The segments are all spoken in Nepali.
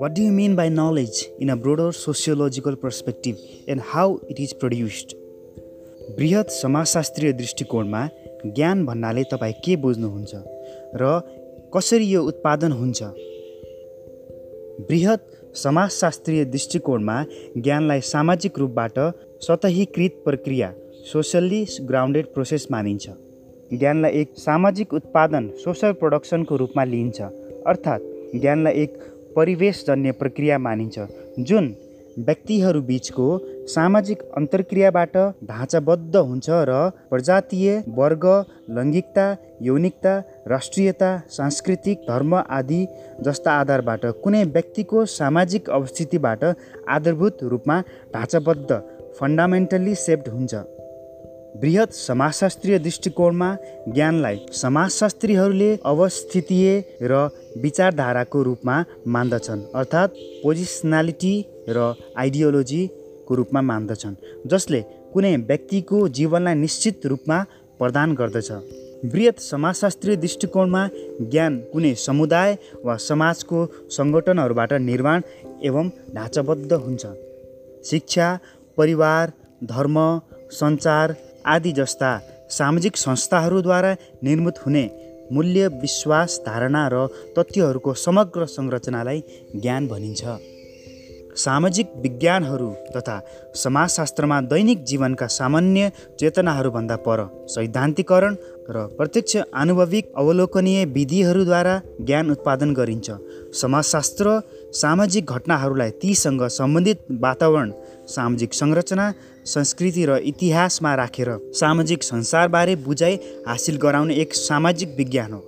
What do you mean by knowledge in a broader sociological perspective and how it is produced? बृहत समाजशास्त्रीय दृष्टिकोणमा ज्ञान भन्नाले तपाईँ के बुझ्नुहुन्छ र कसरी यो उत्पादन हुन्छ बृहत समाजशास्त्रीय दृष्टिकोणमा ज्ञानलाई सामाजिक रूपबाट सतहीकृत प्रक्रिया सोसल्ली ग्राउन्डेड प्रोसेस मानिन्छ ज्ञानलाई एक सामाजिक उत्पादन सोसल प्रोडक्सनको रूपमा लिइन्छ अर्थात् ज्ञानलाई एक परिवेशजन्य प्रक्रिया मानिन्छ जुन व्यक्तिहरू बिचको सामाजिक अन्तर्क्रियाबाट ढाँचाबद्ध हुन्छ र प्रजातीय वर्ग लैङ्गिकता यौनिकता राष्ट्रियता सांस्कृतिक धर्म आदि जस्ता आधारबाट कुनै व्यक्तिको सामाजिक अवस्थितिबाट आधारभूत रूपमा ढाँचाबद्ध फन्डामेन्टल्ली सेप्ड हुन्छ। बृहत समाजशास्त्रीय दृष्टिकोणमा ज्ञानलाई समाजशास्त्रीहरूले अवस्थितीय र विचारधाराको रूपमा मान्दछन् अर्थात् पोजिसनालिटी र आइडियोलोजीको रूपमा मान्दछन् जसले कुनै व्यक्तिको जीवनलाई निश्चित रूपमा प्रदान गर्दछ। बृहत समाजशास्त्रीय दृष्टिकोणमा ज्ञान कुनै समुदाय वा समाजको सङ्गठनहरूबाट निर्माण एवं ढाँचाबद्ध हुन्छ। शिक्षा परिवार धर्म सञ्चार आदि जस्ता सामाजिक संस्थाहरूद्वारा निर्मित हुने मूल्य विश्वास धारणा र तथ्यहरूको समग्र संरचनालाई ज्ञान भनिन्छ। सामाजिक विज्ञानहरू तथा समाजशास्त्रमा दैनिक जीवनका सामान्य चेतनाहरूभन्दा पर सैद्धान्तिकरण र प्रत्यक्ष आनुभविक अवलोकनीय विधिहरूद्वारा ज्ञान उत्पादन गरिन्छ। समाजशास्त्र सामाजिक घटनाहरूलाई तीसँग सम्बन्धित वातावरण सामाजिक संरचना संस्कृति र इतिहासमा राखेर सामाजिक संसारबारे बुझाइ हासिल गराउने एक सामाजिक विज्ञान हो।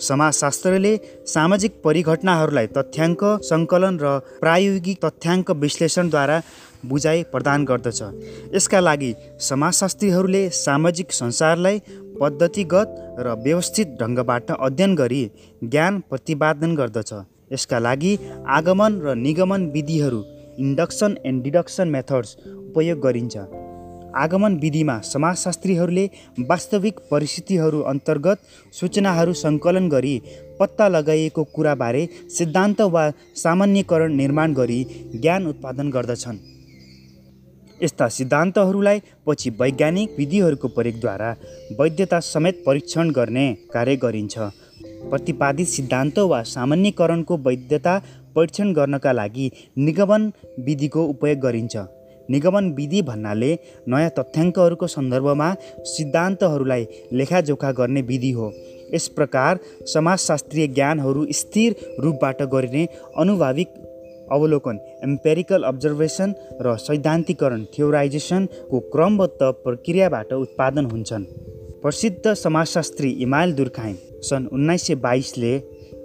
समाजशास्त्रले सामाजिक परिघटनाहरूलाई तथ्याङ्क सङ्कलन र प्रायोगिक तथ्याङ्क विश्लेषणद्वारा बुझाइ प्रदान गर्दछ। यसका लागि समाजशास्त्रीहरूले सामाजिक संसारलाई पद्धतिगत र व्यवस्थित ढङ्गबाट अध्ययन गरी ज्ञान प्रतिपादन गर्दछ। यसका लागि आगमन र निगमन विधिहरू इन्डक्सन एन्ड डिडक्सन मेथड्स उपयोग गरिन्छ। आगमन विधिमा समाजशास्त्रीहरूले वास्तविक परिस्थितिहरू अन्तर्गत सूचनाहरू सङ्कलन गरी पत्ता लगाइएको कुराबारे सिद्धान्त वा सामान्यकरण निर्माण गरी ज्ञान उत्पादन गर्दछन्। यस्ता सिद्धान्तहरूलाई पछि वैज्ञानिक विधिहरूको प्रयोगद्वारा वैधता समेत परीक्षण गर्ने कार्य गरिन्छ। प्रतिपादित सिद्धान्त वा सामान्यकरणको वैधता परीक्षण गर्नका लागि निगमन विधिको उपयोग गरिन्छ। निगमन विधि भन्नाले नयाँ तथ्याङ्कहरूको सन्दर्भमा सिद्धान्तहरूलाई लेखाजोखा गर्ने विधि हो। यस प्रकार समाजशास्त्रीय ज्ञानहरू स्थिर रूपबाट गरिने अनुभाविक अवलोकन एम्पेरिकल अब्जर्भेसन र सैद्धान्तिकरण थ्योराइजेसनको क्रमबद्ध प्रक्रियाबाट उत्पादन हुन्छन्। प्रसिद्ध समाजशास्त्री इमाइल दुर्खाइम सन् उन्नाइस सय बाइसले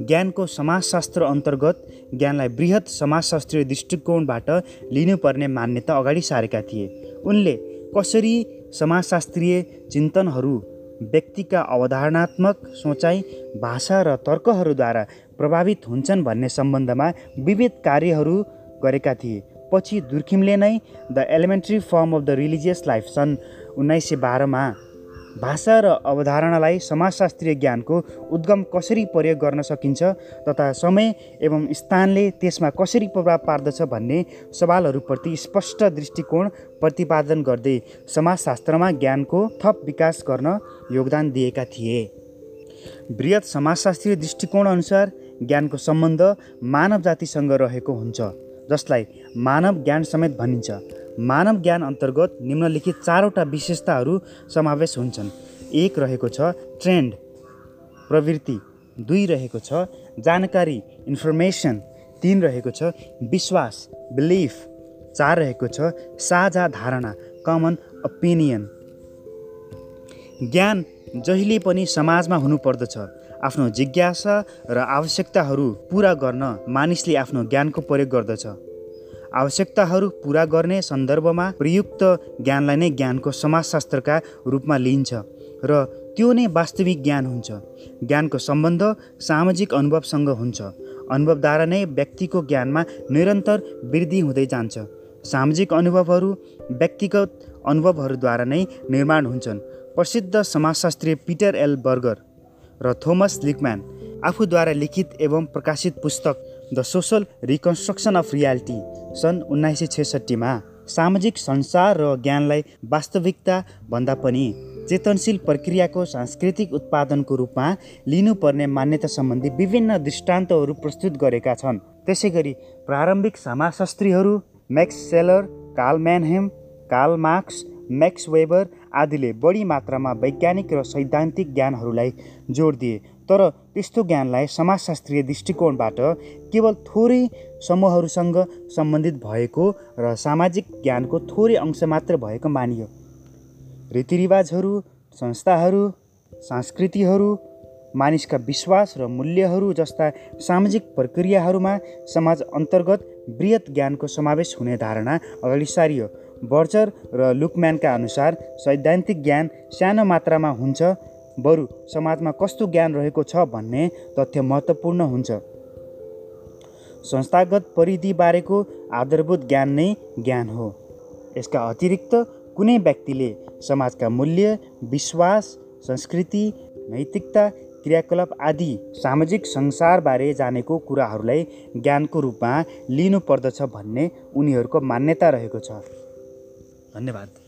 ज्ञानको समाजशास्त्र अन्तर्गत ज्ञानलाई बृहत समाजशास्त्रीय दृष्टिकोणबाट लिनुपर्ने मान्यता अगाडि सारेका थिए। उनले कसरी समाजशास्त्रीय चिन्तनहरू व्यक्तिका अवधारणात्मक सोचाइ भाषा र तर्कहरूद्वारा प्रभावित हुन्छन् भन्ने सम्बन्धमा विविध कार्यहरू गरेका थिए। पछि दुर्खिमले नै the elementary form of the religious life सन् उन्नाइस सय बाह्रमा भाषा र अवधारणालाई समाजशास्त्रीय ज्ञानको उद्गम कसरी प्रयोग गर्न सकिन्छ तथा समय एवं स्थानले त्यसमा कसरी प्रभाव पार्दछ भन्ने सवालहरूप्रति स्पष्ट दृष्टिकोण प्रतिपादन गर्दै समाजशास्त्रमा ज्ञानको थप विकास गर्न योगदान दिएका थिए। बृहत समाजशास्त्रीय दृष्टिकोणअनुसार ज्ञानको सम्बन्ध मानव जातिसँग रहेको हुन्छ जसलाई मानव ज्ञान समेत भनिन्छ। मानव ज्ञान अन्तर्गत निम्नलिखित चारवटा विशेषताहरू समावेश हुन्छन्। एक रहेको छ ट्रेन्ड प्रवृत्ति। दुई रहेको छ जानकारी इन्फर्मेसन तिन रहेको छ विश्वास बिलिफ चार रहेको छ साझा धारणा कमन ओपिनियन ज्ञान जहिले पनि समाजमा हुनुपर्दछ। आफ्नो जिज्ञासा र आवश्यकताहरू पुरा गर्न मानिसले आफ्नो ज्ञानको प्रयोग गर्दछ। आवश्यकताहरू पुरा गर्ने सन्दर्भमा प्रयुक्त ज्ञानलाई नै ज्ञानको समाजशास्त्रका रूपमा लिइन्छ र त्यो नै वास्तविक ज्ञान हुन्छ। ज्ञानको सम्बन्ध सामाजिक अनुभवसँग हुन्छ। अनुभवद्वारा नै व्यक्तिको ज्ञानमा निरन्तर वृद्धि हुँदै जान्छ। सामाजिक अनुभवहरू व्यक्तिगत अनुभवहरूद्वारा नै निर्माण हुन्छन्। प्रसिद्ध समाजशास्त्री पिटर एल बर्गर र थोमस लिकम्यान आफूद्वारा लिखित एवं प्रकाशित पुस्तक the social reconstruction of reality सन् उन्नाइस सय छेसट्ठीमा सामाजिक संसार र ज्ञानलाई वास्तविकता भन्दा पनि चेतनशील प्रक्रियाको सांस्कृतिक उत्पादनको रूपमा लिनुपर्ने मान्यता सम्बन्धी विभिन्न दृष्टान्तहरू प्रस्तुत गरेका छन्। त्यसै गरी प्रारम्भिक समाजशास्त्रीहरू Max Scheler Karl Mannheim Karl Marx Max Weber आदिले बढी मात्रामा वैज्ञानिक र सैद्धान्तिक ज्ञानहरूलाई जोड दिए तर त्यस्तो ज्ञानलाई समाजशास्त्रीय दृष्टिकोणबाट केवल थोरै समूहहरूसँग सम्बन्धित भएको र सामाजिक ज्ञानको थोरै अंश मात्र भएको मानियो। रीतिरिवाजहरू संस्थाहरू संस्कृतिहरू मानिसका विश्वास र मूल्यहरू जस्ता सामाजिक प्रक्रियाहरूमा समाज अन्तर्गत वृहत ज्ञानको समावेश हुने धारणा अगाडि सारियो। बर्चर र लुकम्यानका अनुसार सैद्धान्तिक ज्ञान सानो मात्रामा हुन्छ। बरु समाजमा कस्तो ज्ञान रहेको छ भन्ने तथ्य महत्त्वपूर्ण हुन्छ। संस्थागत परिधिबारेको आधारभूत ज्ञान नै ज्ञान हो। यसका अतिरिक्त कुनै व्यक्तिले समाजका मूल्य विश्वास संस्कृति नैतिकता क्रियाकलाप आदि सामाजिक संसारबारे जानेको कुराहरूलाई ज्ञानको रूपमा लिनुपर्दछ भन्ने उनीहरूको मान्यता रहेको छ। धन्यवाद।